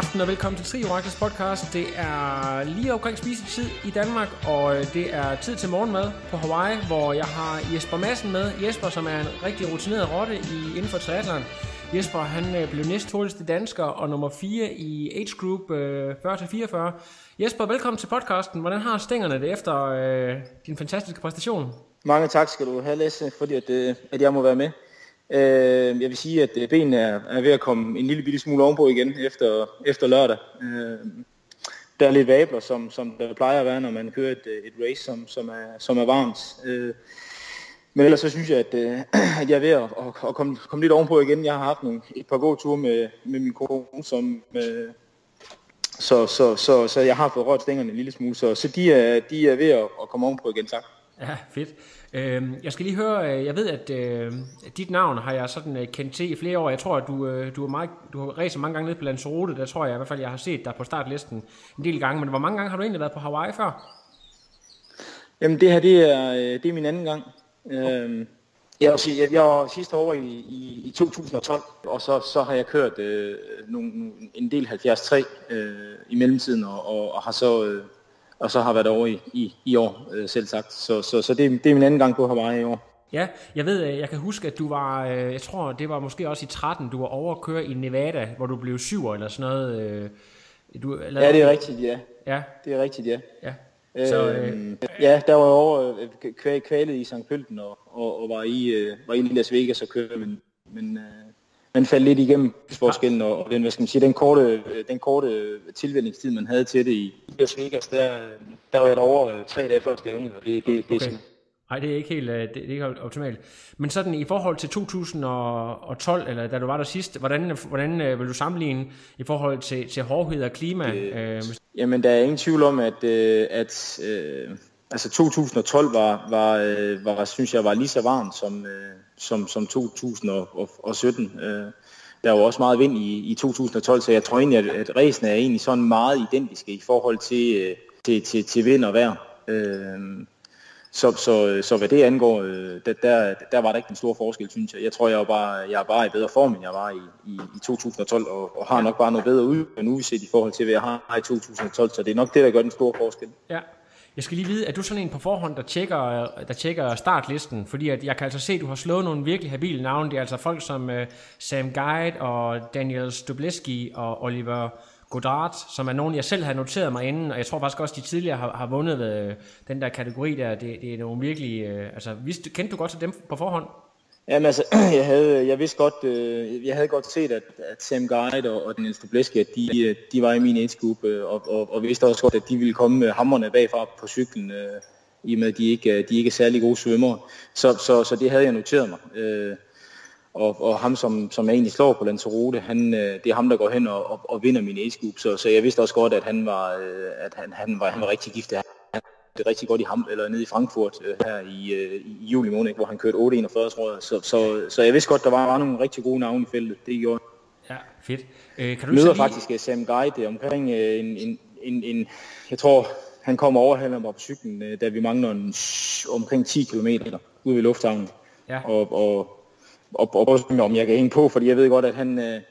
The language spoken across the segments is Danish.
Aften og velkommen til Tri Orakles podcast. Det er lige omkring spisetid i Danmark, og øh, det er tid til morgenmad på Hawaii, hvor jeg har Jesper Madsen med. Jesper, som er en rigtig rutineret rotte i, inden for triathlon. Jesper, han øh, blev næst hurtigste dansker og nummer 4 i age group øh, 40-44. Jesper, velkommen til podcasten. Hvordan har stængerne det efter øh, din fantastiske præstation? Mange tak skal du have, Lasse, fordi at, øh, at jeg må være med. Øh, jeg vil sige, at øh, benene er, er ved at komme en lille bitte smule ovenpå igen efter, efter lørdag. Øh, der er lidt vabler, som, som der plejer at være, når man kører et, øh, et race, som, som, er, som er varmt. Øh, men ellers så synes jeg, at, øh, at jeg er ved at, at, at komme, komme lidt ovenpå igen. Jeg har haft nogle, et par gode ture med, med min kone, som, øh, så, så, så, så jeg har fået rørt stængerne en lille smule. Så, så de, er, de er ved at, at komme ovenpå igen, tak. Ja, fedt. Øh, jeg skal lige høre, øh, jeg ved, at øh, dit navn har jeg sådan øh, kendt til i flere år. Jeg tror, at du, øh, du, er meget, du har ræset mange gange ned på Lanzarote. Der tror jeg i hvert fald, jeg har set dig på startlisten en del gange. Men hvor mange gange har du egentlig været på Hawaii før? Jamen det her, det er, øh, det er min anden gang. Okay. Jeg, jeg, jeg, jeg var sidste år i, i, i 2012, og så, så har jeg kørt øh, nogle, en del 73 øh, i mellemtiden, og, og, og har så... Øh, og så har været over i, i, i år, øh, selv sagt. Så, så, så det, det er min anden gang på Hawaii i år. Ja, jeg ved, jeg kan huske, at du var, jeg tror, det var måske også i 13, du var over at køre i Nevada, hvor du blev syver eller sådan noget. Du, eller, ja, det er rigtigt, ja. Ja. Det er rigtigt, ja. Ja. Så, øh, ja, der var jeg over kvalet i St. Pølten og, og, og, var, i, var i Las Vegas og kørte, men, men man faldt lidt igennem forskellen, og, den, hvad skal man sige, den korte, den korte tilvældningstid, man havde til det i Las Vegas, der, der var jeg derovre tre dage før stævnet, og det, det, det okay. Nej, det er ikke helt det, det er ikke optimalt. Men sådan i forhold til 2012, eller da du var der sidst, hvordan, hvordan vil du sammenligne i forhold til, til hårdhed og klima? Det, øh, jamen, der er ingen tvivl om, at, at øh, altså 2012 var, var, øh, var, synes jeg, var lige så varmt som, øh, som, som 2017. Øh, der var også meget vind i, i 2012, så jeg tror egentlig, at, at racen er egentlig sådan meget identiske i forhold til, øh, til, til, til vind og vejr. Øh, så, så, så hvad det angår, øh, der, der, der var der ikke en stor forskel, synes jeg. Jeg tror, jeg er bare, jeg er bare i bedre form, end jeg var i, i, i 2012, og, og har nok bare noget bedre ud, end udsigt i forhold til, hvad jeg har i 2012, så det er nok det, der gør den store forskel. Ja. Jeg skal lige vide, er du sådan en på forhånd, der tjekker, der tjekker startlisten? Fordi at jeg kan altså se, at du har slået nogle virkelig habile navne. Det er altså folk som uh, Sam Guide og Daniel Stubleski og Oliver Godard, som er nogen, jeg selv har noteret mig inden, og jeg tror faktisk også, de tidligere har, har vundet uh, den der kategori der. Det, det er nogle virkelig... Uh, altså, vidste, kendte du godt til dem på forhånd? Jamen altså, jeg, havde, jeg vidste godt, øh, jeg havde godt set, at, at Sam Guide og, og Daniel Stubleski, at de, øh, de var i min age group, øh, og, og, og vidste også godt, at de ville komme med hammerne bagfra på cyklen, øh, i og med, at de ikke, øh, de ikke er særlig gode svømmere. Så, så, så det havde jeg noteret mig. Øh, og, og ham, som, som jeg egentlig slår på Lanzarote, han, det er ham, der går hen og, og, og vinder min age group, så, så jeg vidste også godt, at han var, at han, han var, han var rigtig giftig det rigtig godt i ham eller nede i Frankfurt øh, her i, øh, i juli måned, hvor han kørte 8.41, tror jeg. Så, så, så jeg vidste godt, der var, var nogle rigtig gode navne i feltet. Det gjorde Ja, fedt. Øh, kan du møder lige... faktisk uh, Sam Guide omkring uh, en, en, en, en, jeg tror, han kommer over her på cyklen, uh, da vi mangler en, omkring 10 km ude ved lufthavnen. Ja. Og, og, og, og, og, om jeg kan hænge på, fordi jeg ved godt, at han, uh,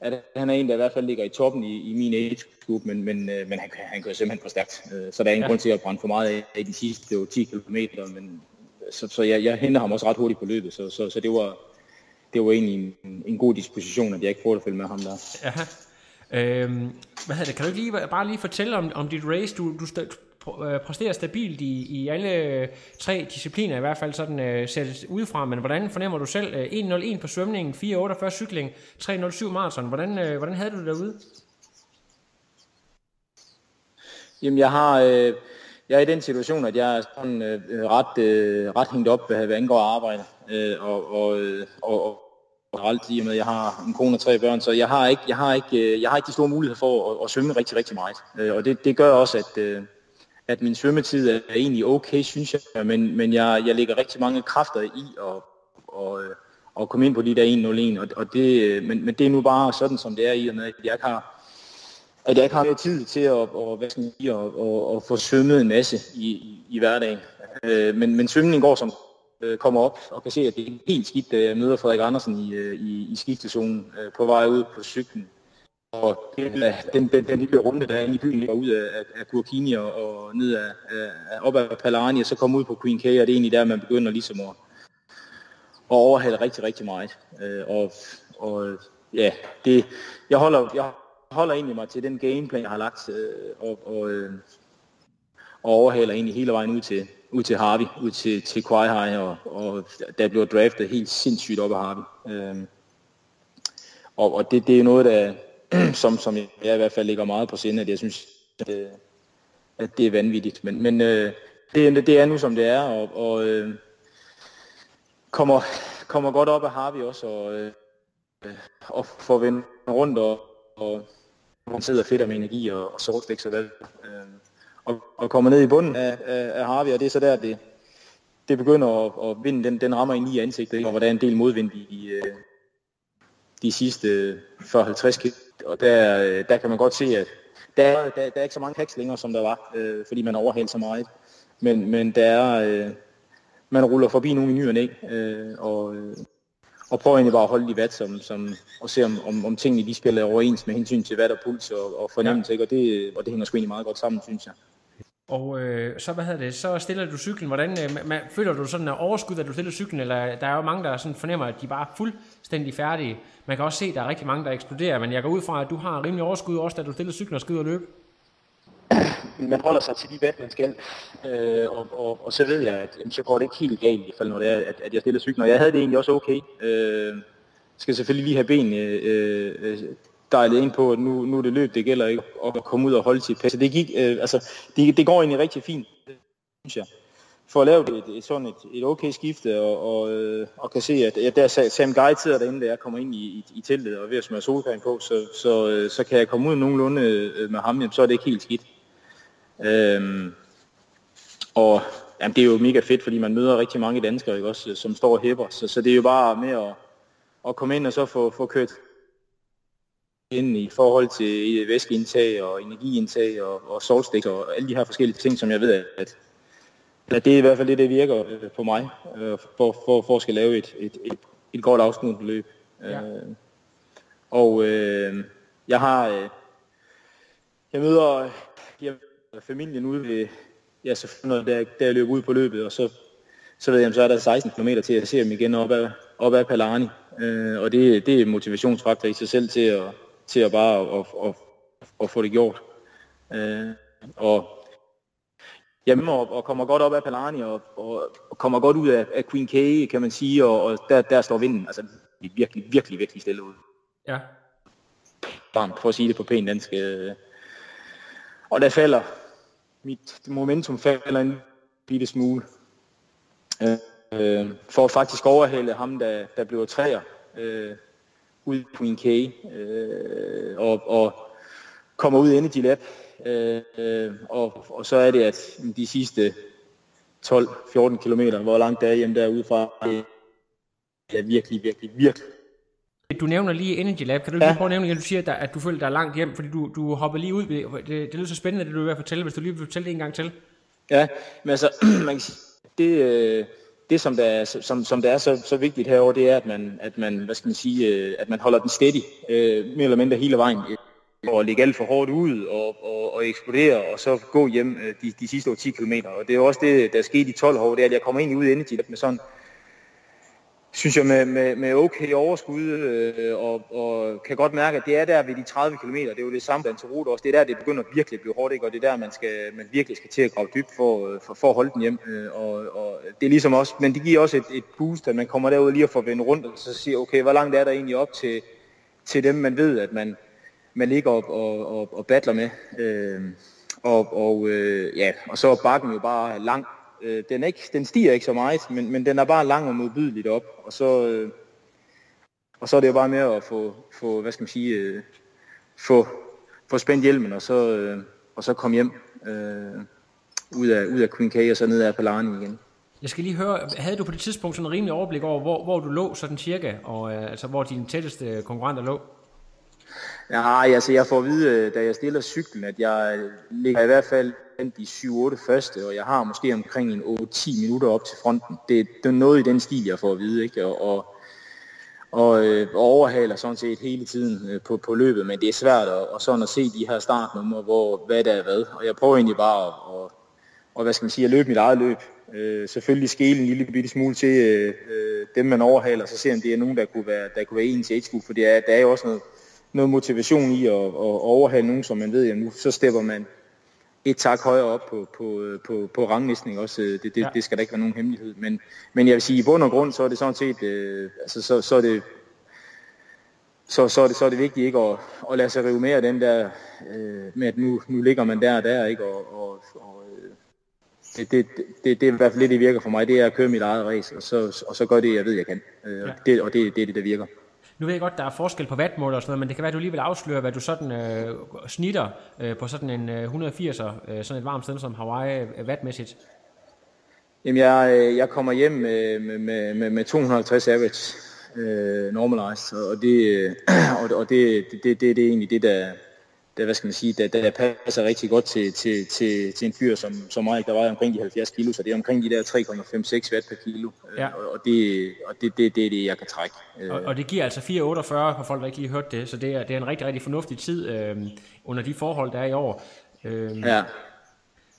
at han er en, der i hvert fald ligger i toppen i, i min age group, men, men, øh, men han, han kører simpelthen for stærkt. Øh, så der er ingen ja. grund til at brænde for meget af, af de sidste det var 10 km, men så, så jeg, jeg henter ham også ret hurtigt på løbet, så, så, så det var det var egentlig en, en god disposition, at jeg ikke prøvede at følge med ham der. Ja. Øhm, hvad hedder det? Kan du ikke lige, bare lige fortælle om, om dit race? Du, du, øh, Øh, præsterer stabilt i, i alle øh, tre discipliner, i hvert fald sådan øh, sættes udefra, men hvordan fornemmer du selv øh, 1.01 på svømningen, 4.48 cykling, 3.07 maraton, hvordan, øh, hvordan havde du det derude? Jamen jeg har, øh, jeg er i den situation, at jeg er sådan øh, ret, øh, ret hængt op, hvad angår arbejde, øh, og, og, øh, og, og generelt i og med, at jeg har en kone og tre børn, så jeg har ikke, jeg har ikke, øh, jeg har ikke de store muligheder for at, at svømme rigtig, rigtig meget. Øh, og det, det gør også, at, øh, at min svømmetid er egentlig okay, synes jeg, men, men jeg, jeg lægger rigtig mange kræfter i at, og, øh, og komme ind på de der 1-0-1, og, og det, øh, men, men det er nu bare sådan, som det er i og med, at jeg ikke har at jeg ikke har mere tid til at, og, hvad skal sige, og, at, og få svømmet en masse i, i, i hverdagen. Øh, men, men svømningen går som øh, kommer op og kan se, at det er helt skidt, da jeg møder Frederik Andersen i, i, i skiftezonen øh, på vej ud på cyklen. Og den, den, den, den lille runde, der er inde i byen, går ud af, af Kurkini og, og ned af, af, op ad Palani, og så kommer ud på Queen K, og det er egentlig der, man begynder ligesom at, at overhale rigtig, rigtig meget. Øh, og, og ja, det, jeg, holder, jeg holder egentlig mig til den gameplan, jeg har lagt, øh, og, og, øh, og overhaler egentlig hele vejen ud til, ud til Harvey, ud til, til Kwai High, og, og der blev draftet helt sindssygt op af Harvey. Øh, og, og det, det er noget, der, som, som jeg i hvert fald ligger meget på sinde, at jeg synes, at, øh, at det er vanvittigt. Men, men øh, det, det er nu, som det er, og, og øh, kommer, kommer godt op af Harvey også, og, øh, og får vendt rundt, og, og sidder fedt med energi og, og solstik, så vel. Øh, og, og kommer ned i bunden af, af, af Harvey, og det er så der, det, det begynder at, at vinde, den, den rammer ind i ansigtet, og hvor der er en del modvind i øh, de sidste 40-50 km. Og der, øh, der kan man godt se, at der, der, der er ikke så mange hacks længere, som der var, øh, fordi man overhælder så meget. Men, men der er, øh, man ruller forbi nogle i ny og næ, øh, og, øh, og prøver egentlig bare at holde de vat, som, som, og se om, om, om tingene de spiller overens med hensyn til vat og puls og, og fornemmelse, ja. og, det, og det hænger sgu egentlig meget godt sammen, synes jeg. Og øh, så, hvad hedder det, så stiller du cyklen. Hvordan, øh, man, føler du sådan en overskud, at du stiller cyklen, eller der er jo mange, der sådan fornemmer, at de bare er fuldstændig færdige. Man kan også se, at der er rigtig mange, der eksploderer, men jeg går ud fra, at du har rimelig overskud også, da du stiller cyklen og skyder løb. Man holder sig til de vand, man skal, øh, og, og, og, så ved jeg, at jamen, så går det ikke helt galt, i fald når det er, at, at jeg stiller cyklen, og jeg havde det egentlig også okay. Øh, skal selvfølgelig lige have ben øh, øh, dejlet ind på, at nu, nu er det løb, det gælder ikke at komme ud og holde sit pas. Det, gik, øh, altså, det, det går egentlig rigtig fint, synes jeg. For at lave et, et, sådan et, et okay skifte, og, og, øh, og kan se, at ja, der Sam Guy sidder derinde, da jeg kommer ind i, i, i teltet og er ved at smøre solcreme på, så, så, øh, så kan jeg komme ud nogenlunde øh, med ham, jamen, så er det ikke helt skidt. Øhm, og jamen, det er jo mega fedt, fordi man møder rigtig mange danskere, ikke, også, som står og hæpper, så, så det er jo bare med at, at komme ind og så få, få kørt ind i forhold til væskeindtag og energiindtag og, og solstik og alle de her forskellige ting, som jeg ved, at, at det er i hvert fald det, der virker øh, på mig, øh, for, for, for at skal lave et, et, et, et godt afsluttende løb. Ja. Øh, og øh, jeg har, øh, jeg møder jeg, familien ude ved, ja, så når der, der løber ud på løbet, og så, så ved jeg, så er der 16 km til at se dem igen op ad, op ad Palani. Øh, og det, det er motivationsfaktor i sig selv til at, til at bare at, at, at, at få det gjort. Øh, og jamen, og, og kommer godt op af Palani og, og, og kommer godt ud af, af Queen K, kan man sige, og, og der, der står vinden altså virkelig, virkelig, virkelig stille ud. Ja. Barn, for at sige det på pænt dansk. Øh, og der falder, mit momentum falder en bitte smule. Øh, for at faktisk overhale ham, der, der blev træer. Øh, ud på en K, øh, og, og kommer ud i Energy Lab, øh, og, og så er det, at de sidste 12-14 km, hvor langt det er hjem derude fra, det er virkelig, virkelig, virkelig du nævner lige Energy Lab. Kan du lige ja. prøve at nævne, at du siger, at, at du føler, dig er langt hjem, fordi du, du hopper lige ud. Det, det lyder så spændende, det du vil fortælle, hvis du lige vil fortælle det en gang til. Ja, men altså, man kan sige, det, øh, det som der er, som, som der er så, så vigtigt herover, det er, at man, at man, hvad skal man sige, øh, at man holder den steady, øh, mere eller mindre hele vejen, øh, og ligge alt for hårdt ud og, og, og eksplodere, og så gå hjem øh, de, de sidste 10 km. Og det er også det, der er sket i 12 år, det er, at jeg kommer ind i ud i Energy med sådan synes jeg, med, med, med okay overskud, øh, og, og kan godt mærke, at det er der ved de 30 km, det er jo det samme blandt rute også, det er der, det begynder at virkelig blive hårdt, ikke? og det er der, man, skal, man virkelig skal til at grave dybt for, øh, for, for at holde den hjem. Øh, og, og, det er ligesom også, men det giver også et, et boost, at man kommer derud lige og får vendt rundt, og så siger, okay, hvor langt er der egentlig op til, til dem, man ved, at man, man ligger op og, og, og battler med. Øh, og, og, øh, ja, og så er bakken jo bare lang, Øh, den, er ikke, den stiger ikke så meget, men, men den er bare lang og modbydeligt op. Og så, øh, og så er det jo bare med at få, få hvad skal man sige, øh, få, få spændt hjelmen, og så, øh, og så komme hjem øh, ud, af, ud af Queen K, og så ned ad Palani igen. Jeg skal lige høre, havde du på det tidspunkt sådan en rimelig overblik over, hvor, hvor du lå sådan cirka, og øh, altså hvor dine tætteste konkurrenter lå? Ja, altså jeg får at vide, øh, da jeg stiller cyklen, at jeg øh, ligger i hvert fald de 7-8 første, og jeg har måske omkring en 8-10 minutter op til fronten. Det, det er noget i den stil, jeg får at vide, ikke? Og, og, og øh, overhaler sådan set hele tiden øh, på, på løbet, men det er svært at, og sådan at se de her startnumre, hvor, hvad der er hvad. Og jeg prøver egentlig bare at, og, og, hvad skal man sige, at løbe mit eget løb. Øh, selvfølgelig skele en lille bitte smule til øh, øh dem, man overhaler, så se om det er nogen, der kunne være, der kunne være en til age for det er, der er jo også noget, noget motivation i at, at overhale nogen, som man ved, at nu så stepper man et tak højere op på, på, på, på ranglistning også. Det, det, ja. det skal da ikke være nogen hemmelighed. Men, men jeg vil sige, i bund og grund, så er det sådan set, øh, altså, så, så er det så, så, er det, så er det vigtigt ikke at, at lade sig rive mere af den der, øh, med at nu, nu ligger man der og der, ikke? Og, og, og øh, det, det, det, det er i hvert fald lidt, det virker for mig, det er at køre mit eget race, og så, og så gør det, jeg ved, jeg kan. Øh, ja. det, og det, det er det, der virker. Nu ved jeg godt, der er forskel på wattmål og sådan noget, men det kan være, at du lige vil afsløre, hvad du sådan øh, snitter øh, på sådan en øh, 180'er, øh, sådan et varmt sted som Hawaii, øh, wattmæssigt. Jamen, jeg, øh, jeg kommer hjem med, med, med, med 250 average øh, normalized, og det, øh, og, og det, det, det, det, det er egentlig det, der, der, hvad skal man sige, der, der passer rigtig godt til, til, til, til en fyr som, som mig, der var omkring de 70 kilo, så det er omkring de der 3,56 watt per kilo, ja. og, og, det, og det, det, det er det, jeg kan trække. Og, og det giver altså 4,48 for folk, der ikke lige hørt det, så det er, det er en rigtig, rigtig fornuftig tid øh, under de forhold, der er i år. Øh, ja.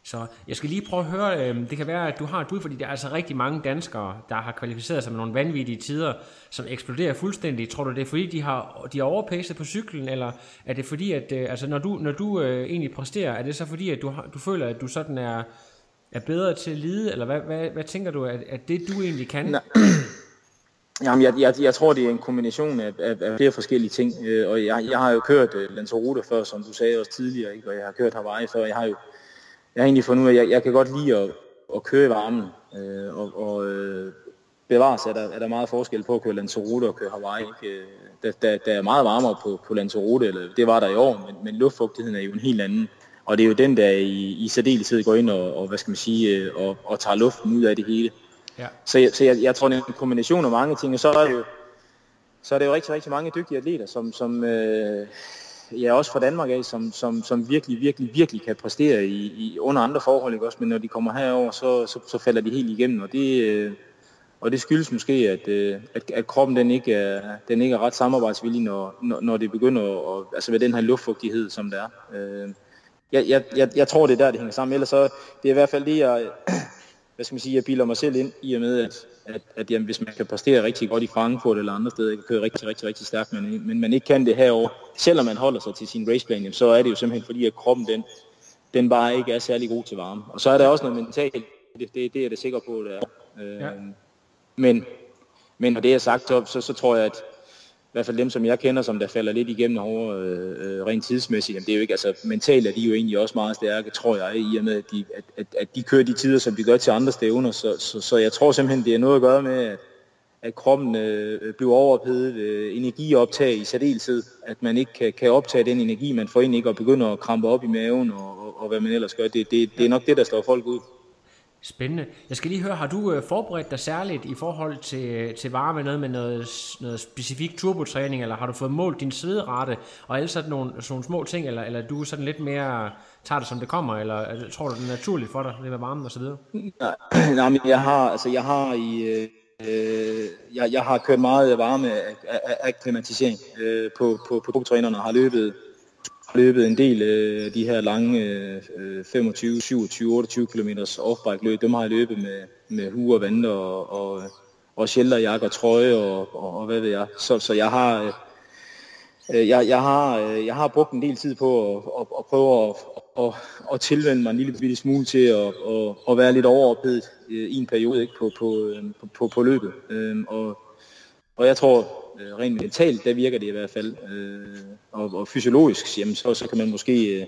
Så jeg skal lige prøve at høre, øh, det kan være, at du har et bud, fordi der er altså rigtig mange danskere, der har kvalificeret sig med nogle vanvittige tider, som eksploderer fuldstændig. Tror du, det er fordi, de har, de har overpacet på cyklen, eller er det fordi, at øh, altså, når du, når du øh, egentlig præsterer, er det så fordi, at du, har, du føler, at du sådan er, er bedre til at lide, eller hvad, hvad, hvad tænker du, at, at det du egentlig kan? Nej. Jamen, jeg, jeg, jeg tror, det er en kombination af, af, af flere forskellige ting, øh, og jeg, jeg har jo kørt øh, Lanzarote før, som du sagde også tidligere, ikke? og jeg har kørt Hawaii før, jeg har jo jeg har egentlig fundet ud af, at jeg, jeg kan godt lide at, at køre i varmen, øh, og, og øh, bevares er der, er der meget forskel på at køre Lanzarote og køre Hawaii. Ikke? Der, der, der er meget varmere på, på Lanzarote, eller det var der i år, men, men luftfugtigheden er jo en helt anden. Og det er jo den, der i, i særdeleshed går ind og, og, hvad skal man sige, øh, og, og tager luften ud af det hele. Ja. Så, jeg, så jeg, jeg tror, det er en kombination af mange ting, og så er det jo, så er det jo rigtig, rigtig mange dygtige atleter, som, som øh, ja, også fra Danmark af, som, som, som virkelig, virkelig, virkelig kan præstere i, i under andre forhold, ikke også? Men når de kommer herover, så, så, så falder de helt igennem, og det, øh, og det skyldes måske, at, øh, at, at kroppen den ikke, er, den ikke er ret samarbejdsvillig, når, når, når det begynder at, altså med den her luftfugtighed, som der er. Øh, jeg, jeg, jeg, jeg tror, det er der, det hænger sammen. Ellers så, det er i hvert fald det, jeg, hvad skal man sige, jeg bilder mig selv ind i og med, at, at, at jamen, hvis man kan præstere rigtig godt i Frankfurt eller andre steder, kan køre rigtig, rigtig, rigtig stærkt, men, men man ikke kan det herover, selvom man holder sig til sin raceplan, jamen, så er det jo simpelthen fordi, at kroppen den, den bare ikke er særlig god til varme. Og så er der også noget mentalt, det, det, det er jeg da sikker på, det er. Øh, ja. Men, men når det er sagt, så, så, så tror jeg, at i hvert fald dem, som jeg kender, som der falder lidt igennem over øh, øh, rent tidsmæssigt, jamen det er jo ikke, altså mentalt er de jo egentlig også meget stærke, tror jeg, i og med, at de, at, at, at de kører de tider, som de gør til andre stævner, så, så, så jeg tror simpelthen, det er noget at gøre med, at, at kroppen øh, øh bliver overophedet, øh, energioptag i særdeleshed, at man ikke kan, kan optage den energi, man får ind, ikke, og begynder at krampe op i maven, og, og, og hvad man ellers gør, det, det, det er nok det, der står folk ud. Spændende. Jeg skal lige høre, har du øh, forberedt dig særligt i forhold til, øh, til varme, noget med noget, noget specifik turbotræning, eller har du fået målt din siderate, og alle sådan nogle, sådan nogle små ting, eller, eller du sådan lidt mere tager det som det kommer, eller øh, tror du det er naturligt for dig, det med varmen og så videre? Nej, nej men jeg har, altså jeg har i, øh, jeg, jeg har kørt meget varme akklimatisering øh, på, på, på turbotræning, og har løbet løbet en del øh, af øh, de her lange øh, 25, 27, 28 km offbike løb. Dem har jeg løbet med, med huer, vanter og, og, og shelterjakke og trøje og, og, og hvad ved jeg. Så, så jeg har... Øh, jeg, jeg, har, øh, jeg har brugt en del tid på at, at, at prøve at, at, at tilvende mig en lille bitte smule til at, at, at være lidt overophedet øh, i en periode ikke, på, på, på, på, på løbet. Øhm, og, og jeg tror, rent mentalt, der virker det i hvert fald. Og, og fysiologisk, jamen, så, så kan man måske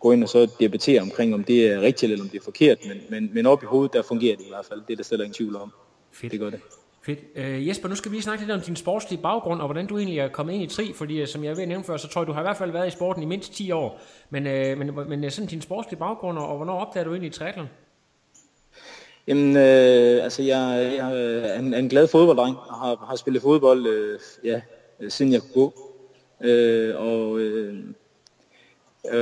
gå ind og så debattere omkring, om det er rigtigt eller om det er forkert. Men, men, men op i hovedet, der fungerer det i hvert fald. Det er der slet ingen tvivl om. Fedt. Det gør det. Fedt. Uh, Jesper, nu skal vi snakke lidt om din sportslige baggrund, og hvordan du egentlig er kommet ind i tri, fordi som jeg vil nævne før, så tror jeg, du har i hvert fald været i sporten i mindst 10 år. Men, uh, men, men sådan din sportslige baggrund, og hvornår opdager du egentlig i triathlon? Jamen, øh, altså jeg, jeg øh, er en, en glad fodbolddreng, og har, har spillet fodbold, øh, ja, øh, siden jeg kunne gå. Øh, og øh,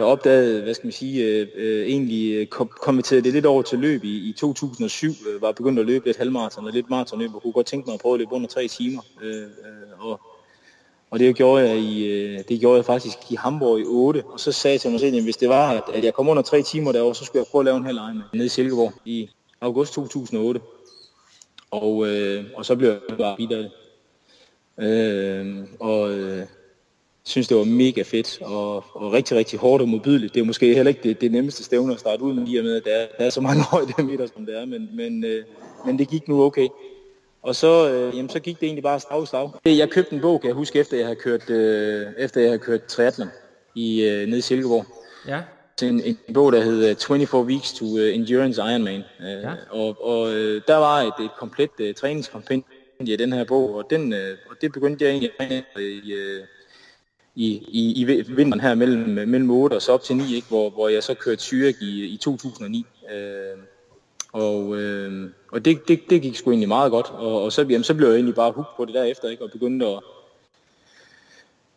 opdagede, hvad skal man sige, øh, øh, egentlig øh, kom, kommenterede det lidt over til løb i, i 2007, øh, var begyndt at løbe lidt halvmarathon og lidt maratonløb, og kunne godt tænke mig at prøve at løbe under tre timer. Øh, øh, og, og det gjorde jeg i, det gjorde jeg faktisk i Hamburg i 8, og så sagde jeg til mig selv, at hvis det var, at jeg kom under tre timer derovre, så skulle jeg prøve at lave en halv Ironman nede i Silkeborg i august 2008. Og, øh, og så blev jeg bare bidt af det. Øh, og øh, synes, det var mega fedt og, og rigtig, rigtig hårdt og modbydeligt. Det er måske heller ikke det, det nemmeste stævne at starte ud med, i og med, at der er, der er så mange højdemeter, som det er, men, men, øh, men det gik nu okay. Og så, øh, jamen, så gik det egentlig bare slag slag. Jeg købte en bog, kan jeg huske, efter jeg havde kørt, øh, efter jeg havde kørt triathlon i, øh, nede i Silkeborg. Ja. En, en bog, der hed 24 Weeks to uh, Endurance Ironman. Uh, ja. Og, og uh, der var et, et komplet uh, træningskompendium i den her bog, og, den, uh, og det begyndte jeg egentlig i, uh, i, i, i vinteren her mellem, mellem 8 og så op til 9, ikke? Hvor, hvor jeg så kørte Zürich i, i 2009. Øh, og øh, og det, det, det gik sgu egentlig meget godt, og, og så, jamen, så blev jeg egentlig bare hugt på det derefter, ikke? og begyndte at,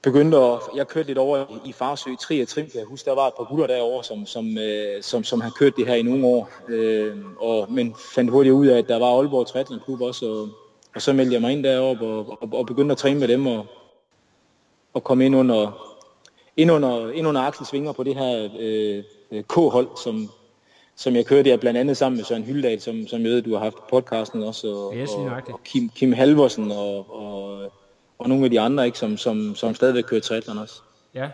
begyndte at, jeg kørte lidt over i, i Farsø, Tri og Trim, jeg husker, der var et par gutter derovre, som, som, øh, som, som har kørt det her i nogle år, øh, og, men fandt hurtigt ud af, at der var Aalborg Triathlon Klub også, og, og så meldte jeg mig ind deroppe og, og, og begyndte at træne med dem, og, at komme ind under, ind under, ind under Axel Svinger på det her øh, K-hold, som, som jeg kørte der blandt andet sammen med Søren Hyldal, som, som jeg ved, du har haft podcasten også, og, yes, og, og Kim, Kim Halvorsen og, og, og nogle af de andre, ikke, som, som, som stadigvæk kører triathlon også. Ja,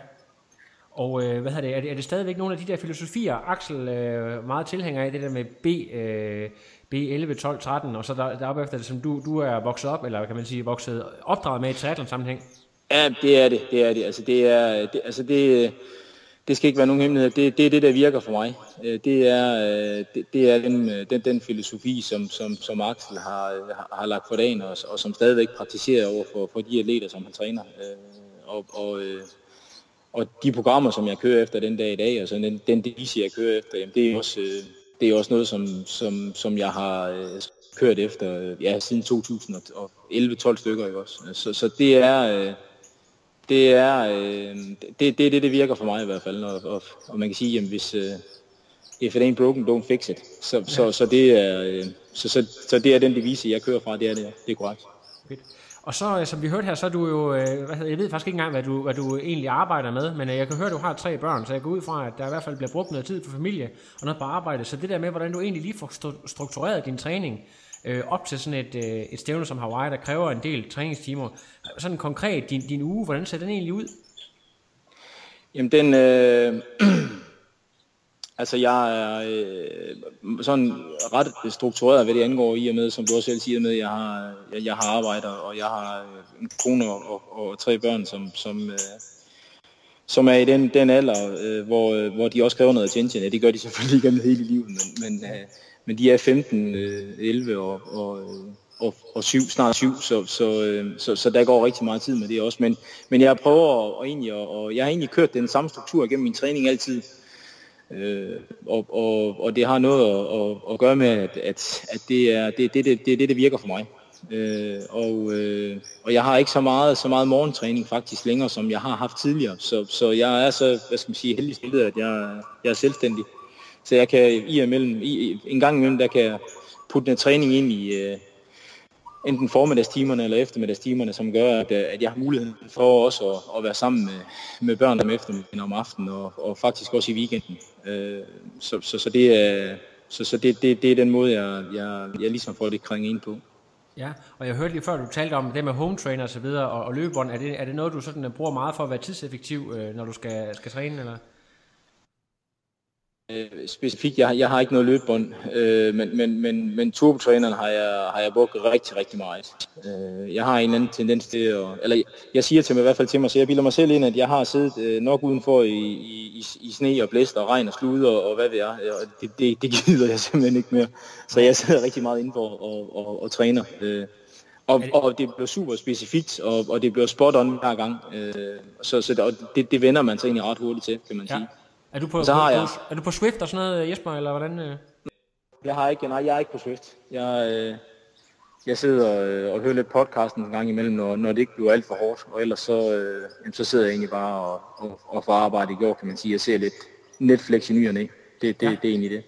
og øh, hvad er det, er det, er det stadigvæk nogle af de der filosofier, Axel øh, meget tilhænger af, det der med B, øh, B11, 12, 13, og så der, deroppe efter det, som du, du er vokset op, eller kan man sige, vokset opdraget med i triathlon sammenhæng? Ja, det er det. Det er det. Altså, det, er, det, altså det, det skal ikke være nogen hemmelighed. Det, det er det, der virker for mig. Øh, det er, øh, det, det er den, øh, den, den filosofi, som, som, som Axel har, har lagt for dagen, og, og som stadigvæk praktiserer over for, for de atleter, som han træner. Og, og, og de programmer, som jeg kører efter den dag i dag, og så den, den devise, jeg kører efter, jamen det, er også, det er også noget, som, som, som jeg har kørt efter ja, siden 2011-12 stykker. Ikke også? Så, så det er det er øh, det, det, det, det virker for mig i hvert fald, og, og, og man kan sige, at hvis uh, if it ain't broken, don't fix it. Så, ja. så, så, det er, øh, så, så, så det er den devise, jeg kører fra, det er det, det er korrekt. Fedt. Og så, som vi hørte her, så er du jo, hvad hedder, jeg ved faktisk ikke engang, hvad du, hvad du egentlig arbejder med, men jeg kan høre, at du har tre børn, så jeg går ud fra, at der i hvert fald bliver brugt noget tid på familie og noget på arbejde. Så det der med, hvordan du egentlig lige får struktureret din træning, øh, op til sådan et, øh, et stævne som Hawaii, der kræver en del træningstimer. Sådan konkret, din, din uge, hvordan ser den egentlig ud? Jamen den, øh, altså jeg er øh, sådan ret struktureret, hvad det angår i og med, som du også selv siger med, jeg har, jeg, jeg har arbejder, og jeg har øh, en kone og, og, og tre børn, som, som, øh, som er i den, den alder, øh, hvor, øh, hvor de også kræver noget attention. Ja, det gør de selvfølgelig gennem hele livet, men, men øh, men de er 15, 11 øh, og, og, øh, og, og 7, snart 7, så, så, øh, så, så der går rigtig meget tid med det også. Men, men jeg prøver at, og egentlig, og jeg har egentlig kørt den samme struktur gennem min træning altid. Øh, og, og, og det har noget at, at, at gøre med, at, at, at det, er, det, det, det, det, det, det virker for mig. Øh, og, øh, og jeg har ikke så meget, så meget morgentræning faktisk længere, som jeg har haft tidligere. Så, så jeg er så, hvad skal man sige, heldig stillet, at jeg, jeg er selvstændig. Så jeg kan i og mellem, i, en gang imellem, der kan jeg putte en træning ind i uh, enten formiddagstimerne eller eftermiddagstimerne, som gør, at, øh, at jeg har mulighed for også at, at være sammen med, med børn om eftermiddagen om aftenen, og, og faktisk også i weekenden. Uh, så, så, så det er, så, så det, det, det er den måde, jeg, jeg, jeg ligesom får det kring ind på. Ja, og jeg hørte lige før, du talte om det med home trainer og så videre, og, og løbebånd. Er det, er det noget, du sådan bruger meget for at være tidseffektiv, øh, når du skal, skal træne, eller? Øh, specifikt, jeg, jeg har ikke noget løbebånd, øh, men, men, men, men turbotræneren har jeg, har jeg brugt rigtig, rigtig meget. Øh, jeg har en anden tendens til at, eller jeg siger til mig i hvert fald til mig, så jeg bilder mig selv ind, at jeg har siddet øh, nok udenfor i, i, i sne og blæst og regn og slud og, og hvad ved jeg, og det, det, det gider jeg simpelthen ikke mere. Så jeg sidder rigtig meget indenfor og, og, og træner. Øh, og, og det bliver super specifikt, og, og det bliver spot on hver gang. Øh, så så det, det, det vender man sig egentlig ret hurtigt til, kan man sige. Ja. Er du på, så har på, jeg... er du på Swift og sådan noget, Jesper, eller hvordan? Øh? Jeg har ikke, nej, jeg er ikke på Swift. Jeg, øh, jeg sidder øh, og hører lidt podcasten en gang imellem, når, når det ikke bliver alt for hårdt, og ellers så, øh, jamen, så sidder jeg egentlig bare og, og, og får arbejde i går, kan man sige. Jeg ser lidt Netflix i nyerne? Det, det, ja. det er egentlig det.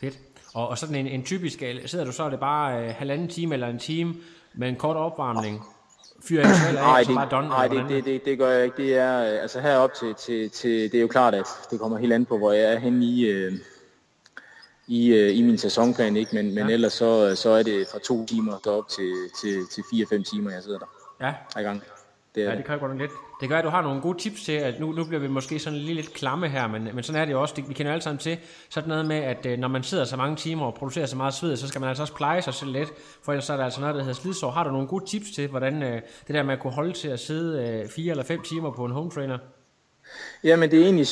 Fedt. Og, og sådan en, en typisk, sidder du så, er det bare øh, halvanden time eller en time med en kort opvarmning? Fyre en af, nej, det, bare nej, det, det, det, det, gør jeg ikke. Det er, altså herop til, til, til, det er jo klart, at det kommer helt an på, hvor jeg er henne i, øh, i, øh, i min sæsonplan, ikke? Men, men ja. ellers så, så er det fra to timer op til, til, til fire-fem timer, jeg sidder der. Ja. I gang. Det ja, det kan jeg godt lidt. Det gør, at du har nogle gode tips til, at nu, nu bliver vi måske sådan lige lidt klamme her, men, men sådan er det jo også. Det, vi kender alle sammen til sådan noget med, at øh, når man sidder så mange timer og producerer så meget sved, så skal man altså også pleje sig selv lidt, for ellers er der altså noget, der hedder slidsår. Har du nogle gode tips til, hvordan øh, det der med at kunne holde til at sidde øh, fire eller fem timer på en home trainer? Jamen det er egentlig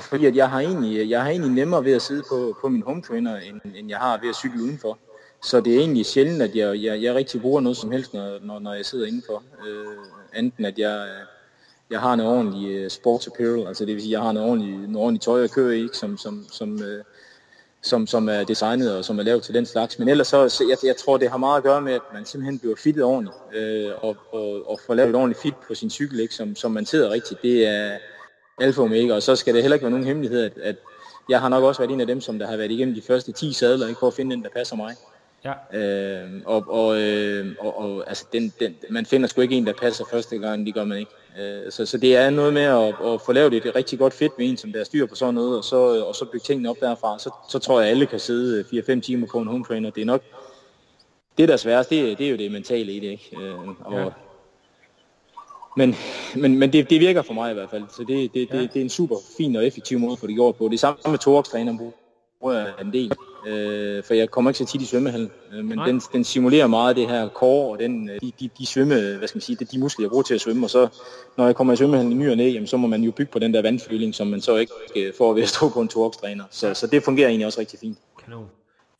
fordi at jeg har egentlig, jeg har egentlig nemmere ved at sidde på, på min home trainer, end, end jeg har ved at cykle udenfor. Så det er egentlig sjældent, at jeg, jeg, jeg rigtig bruger noget som helst, når, når, når jeg sidder indenfor. Øh, enten at jeg, jeg har en ordentlig øh, sports apparel, altså det vil sige, jeg har en ordentlig, en ordentlig tøj at køre i, som, som, som, øh, som, som er designet og som er lavet til den slags. Men ellers så, jeg, jeg tror, det har meget at gøre med, at man simpelthen bliver fittet ordentligt, øh, og, og, og får lavet et ordentligt fit på sin cykel, ikke, som, som man sidder rigtigt. Det er alfa og omega, og så skal det heller ikke være nogen hemmelighed, at, at jeg har nok også været en af dem, som der har været igennem de første 10 sadler, ikke, for at finde den, der passer mig. Ja. Øh, og, og, øh, og, og altså den, den, man finder sgu ikke en, der passer første gang, det gør man ikke. Øh, så, så det er noget med at, at få lavet et rigtig godt fedt med en, som der styr på sådan noget, og så, og så bygge tingene op derfra. Så, så tror jeg, at alle kan sidde 4-5 timer på en home trainer. Det er nok det, der er sværest, det, det er jo det mentale i det. Ikke? Øh, og, ja. Men, men, men det, det virker for mig i hvert fald, så det, det, ja. det, det er en super fin og effektiv måde at få det gjort på. Det er samme med Torx-træner jeg en del øh, for jeg kommer ikke så tit i svømmehallen, øh, men den, den simulerer meget det her core og den, øh, de, de, de svømme, hvad skal man sige, de, de muskler, jeg bruger til at svømme, og så når jeg kommer i svømmehallen i ny og næ, jamen, så må man jo bygge på den der vandføling, som man så ikke øh, får ved at stå på en torkstræner. Så, så det fungerer egentlig også rigtig fint. Kanon.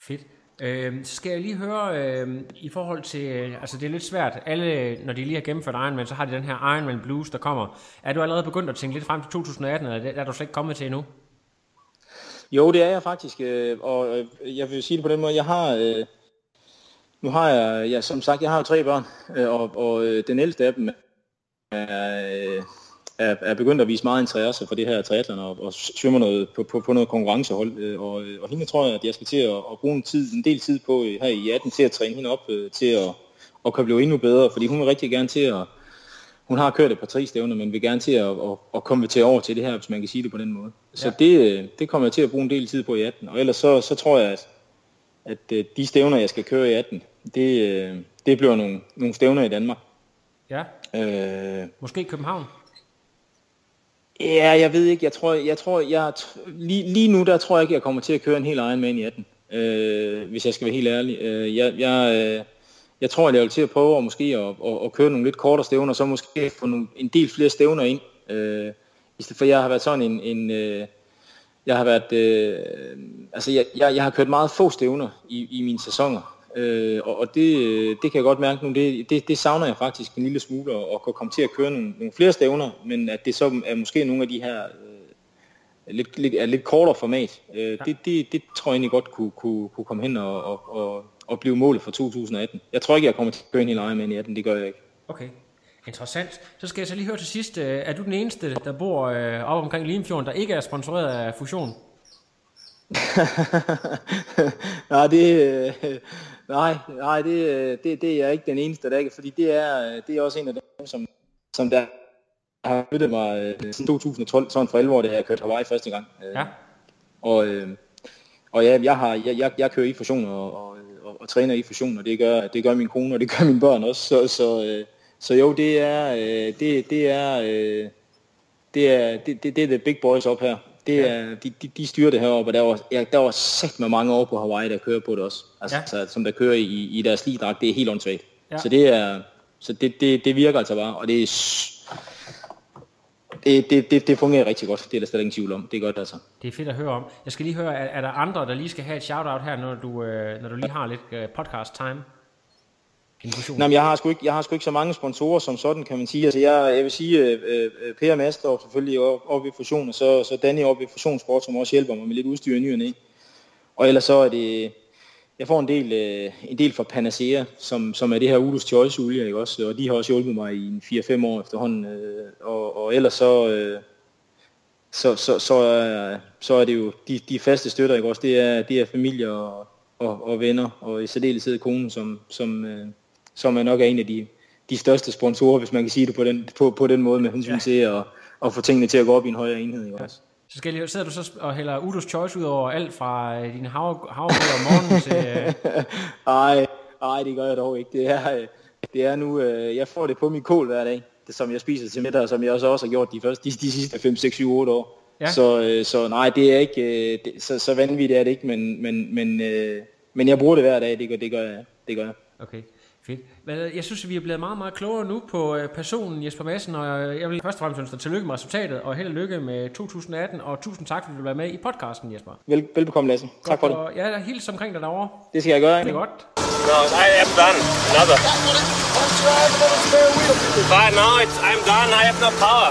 Fedt. Øh, så skal jeg lige høre, øh, i forhold til, øh, altså det er lidt svært, alle, når de lige har gennemført Ironman, så har de den her Ironman Blues, der kommer. Er du allerede begyndt at tænke lidt frem til 2018, eller er du slet ikke kommet til endnu? Jo, det er jeg faktisk, øh, og øh, jeg vil sige det på den måde, jeg har, øh, nu har jeg, ja, som sagt, jeg har tre børn, øh, og, og øh, den ældste af dem er, øh, er, er begyndt at vise meget interesse for det her triathlon og, og svømmer noget på, på, på noget konkurrencehold, og, og hende tror jeg, at jeg skal til at, at bruge en, tid, en del tid på her i 18 til at træne hende op til at, at kan blive endnu bedre, fordi hun vil rigtig gerne til at, hun har kørt et par tre stævner, men vil gerne til at, at, at konvertere over til det her, hvis man kan sige det på den måde. Så ja. det, det kommer jeg til at bruge en del tid på i 18. Og ellers så, så tror jeg, at, at øh, de stævner, jeg skal køre i 18, det, øh, det bliver nogle, nogle stævner i Danmark. Ja. Øh, Måske København? Ja, jeg ved ikke. Jeg tror, jeg tror, jeg, lige, lige nu der tror jeg ikke, jeg kommer til at køre en hel Ironman i 18. Øh, hvis jeg skal være helt ærlig. Øh, jeg, jeg, jeg tror, at jeg vil til at prøve at, måske at, at, at køre nogle lidt kortere stævner, og så måske få nogle, en del flere stævner ind. Øh, I stedet for, jeg har været sådan en... en øh, jeg har været... Øh, altså, jeg, jeg, jeg har kørt meget få stævner i, i mine sæsoner. Øh, og og det, det kan jeg godt mærke nu, det, det, det savner jeg faktisk en lille smule, at, at komme til at køre nogle, nogle flere stævner, men at det så er måske nogle af de her øh, lidt, lidt, er lidt kortere format. Øh, det, det, det tror jeg egentlig godt kunne, kunne, kunne komme hen og, og, og, at blive målet for 2018. Jeg tror ikke, jeg kommer til at køre ind i Ironman i 18, det gør jeg ikke. Okay, interessant. Så skal jeg så lige høre til sidst, øh, er du den eneste, der bor øh, op omkring Limfjorden, der ikke er sponsoreret af Fusion? nej, det, øh, nej, nej det, det, det er jeg ikke den eneste, der ikke, fordi det er, det er også en af dem, som, som der har flyttet mig siden 2012, sådan for 11 år, da jeg kørte Hawaii første gang. Ja. Og, og ja, jeg, har, jeg, jeg, jeg kører i fusion og, og, og, og træner i fusion, og det gør, det gør min kone, og det gør mine børn også. Så, så, øh, så jo, det er, øh, det, det er, øh, det er, det, det, det er the big boys op her. Det er, de, de, de styrer det heroppe, og der var, ja, der var sæt med mange år på Hawaii, der kører på det også. Altså, Ja. som der kører i, i deres ligdragt, det er helt åndssvagt. Ja. Så det er, så det, det, det virker altså bare, og det er, det, det, det, det fungerer rigtig godt, det er der slet ingen tvivl om. Det er godt altså. Det er fedt at høre om. Jeg skal lige høre, er, er der andre, der lige skal have et shout-out her, når du, øh, når du lige har lidt øh, podcast-time? Nej, men jeg har, sgu ikke, jeg har sgu ikke så mange sponsorer som sådan, kan man sige. Altså, jeg, jeg vil sige, øh, øh, Per Master selvfølgelig op i Fusion, og så, så Danny oppe i Fusionssport, som også hjælper mig med lidt udstyr i ny og næ. Og ellers så er det, jeg får en del, øh, en del fra Panacea, som, som er det her Udus Choice olie, ikke også? Og de har også hjulpet mig i en 4-5 år efterhånden. Øh, og, og ellers så, øh, så, så, så, er, så er det jo de, de faste støtter, ikke også? Det er, det er familie og, og, og venner, og i særdeleshed konen, som, som, øh, som er nok er en af de, de største sponsorer, hvis man kan sige det på den, på, på den måde, med hensyn ja. til at, at få tingene til at gå op i en højere enhed, ikke også? Så skal jeg sidder du så og hælder Udus Choice ud over alt fra øh, din hav, havregrød om morgenen til... Øh, Ej, ej, det gør jeg dog ikke. Det er, øh, det er nu, jeg får det på min kål hver dag, det, som jeg spiser til middag, og som jeg også, også har gjort de, første, de, de sidste 5, 6, 7, 8 år. Ja. Så, så nej, det er ikke, det, så, så vanvittigt er det ikke, men, men, men, men jeg bruger det hver dag, det gør, det gør jeg. Det gør jeg. okay, fedt. Jeg synes, at vi er blevet meget, meget klogere nu på øh, personen Jesper Madsen, og øh, jeg vil først og fremmest ønske dig tillykke med resultatet, og held og lykke med 2018, og tusind tak, fordi du vil være med i podcasten, Jesper. Vel, velbekomme, Lasse. Tak for det. Og jeg er helt omkring dig derovre. Det skal jeg gøre. Det er godt. No, I am done. Another. But now it's I'm done. I have no power.